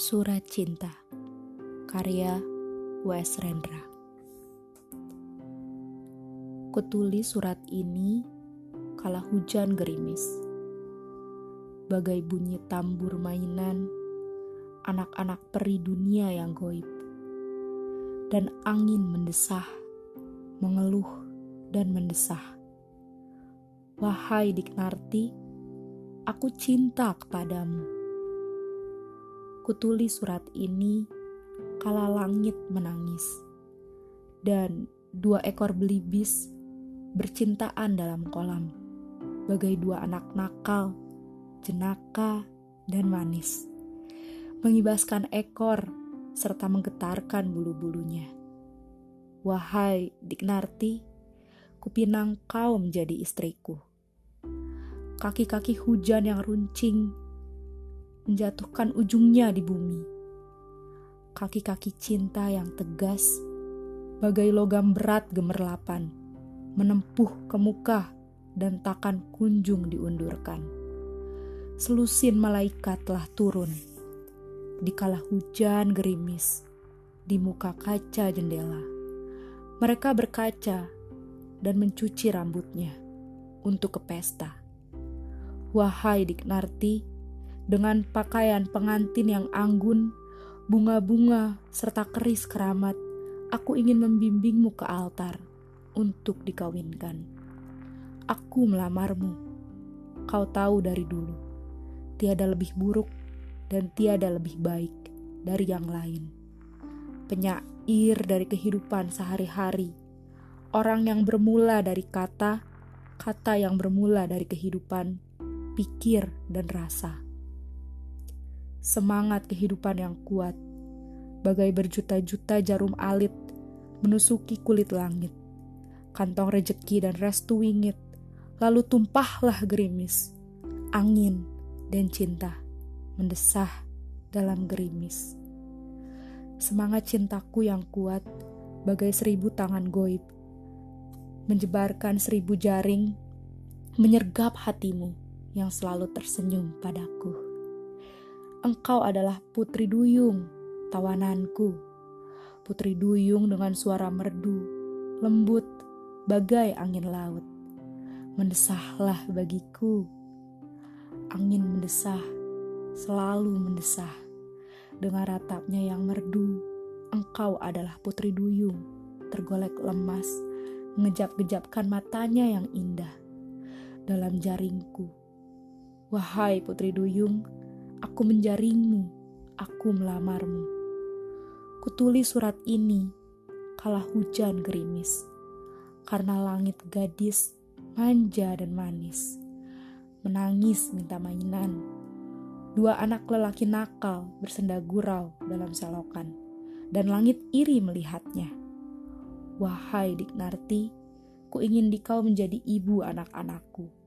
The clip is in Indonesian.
Surat Cinta Karya W.S. Rendra. Kutulis surat ini kala hujan gerimis. Bagai bunyi tambur mainan Anak-anak peri dunia yang goib. Dan angin mendesah Mengeluh dan mendesah. Wahai Diknarti Aku cinta kepadamu Kutulis surat ini kala langit menangis. Dan dua ekor belibis bercintaan dalam kolam. Bagai dua anak nakal, jenaka, dan manis. Mengibaskan ekor serta menggetarkan bulu-bulunya. Wahai Diknarti, kupinang kau menjadi istriku. Kaki-kaki hujan yang runcing menjatuhkan ujungnya di bumi. Kaki-kaki cinta yang tegas, bagai logam berat gemerlapan, menempuh ke muka dan takkan kunjung diundurkan. Selusin malaikat telah turun, di kala hujan gerimis, di muka kaca jendela. Mereka berkaca dan mencuci rambutnya untuk ke pesta. Wahai Diknarti, dengan pakaian pengantin yang anggun, bunga-bunga, serta keris keramat, aku ingin membimbingmu ke altar untuk dikawinkan. Aku melamarmu. Kau tahu dari dulu, tiada lebih buruk dan tiada lebih baik dari yang lain. Penyair dari kehidupan sehari-hari, orang yang bermula dari kata, kata yang bermula dari kehidupan, pikir, dan rasa semangat kehidupan yang kuat, bagai berjuta-juta jarum alit menusuki kulit langit, kantong rejeki dan restu wingit, lalu tumpahlah gerimis, angin dan cinta mendesah dalam gerimis. Semangat cintaku yang kuat, bagai seribu tangan goib, menjebarkan seribu jaring, menyergap hatimu yang selalu tersenyum padaku. Engkau adalah putri duyung, tawananku. Putri duyung dengan suara merdu, lembut, bagai angin laut. Mendesahlah bagiku. Angin mendesah, selalu mendesah. Dengan ratapnya yang merdu, engkau adalah putri duyung, tergolek lemas, mengejap-gejapkan matanya yang indah dalam jaringku. Wahai putri duyung, Aku menjaringmu, aku melamarmu. Kutulis surat ini kala hujan gerimis, karena langit gadis manja dan manis. Menangis minta mainan. Dua anak lelaki nakal bersenda gurau dalam selokan, dan langit iri melihatnya. Wahai Diknarti, ku ingin dikau menjadi ibu anak-anakku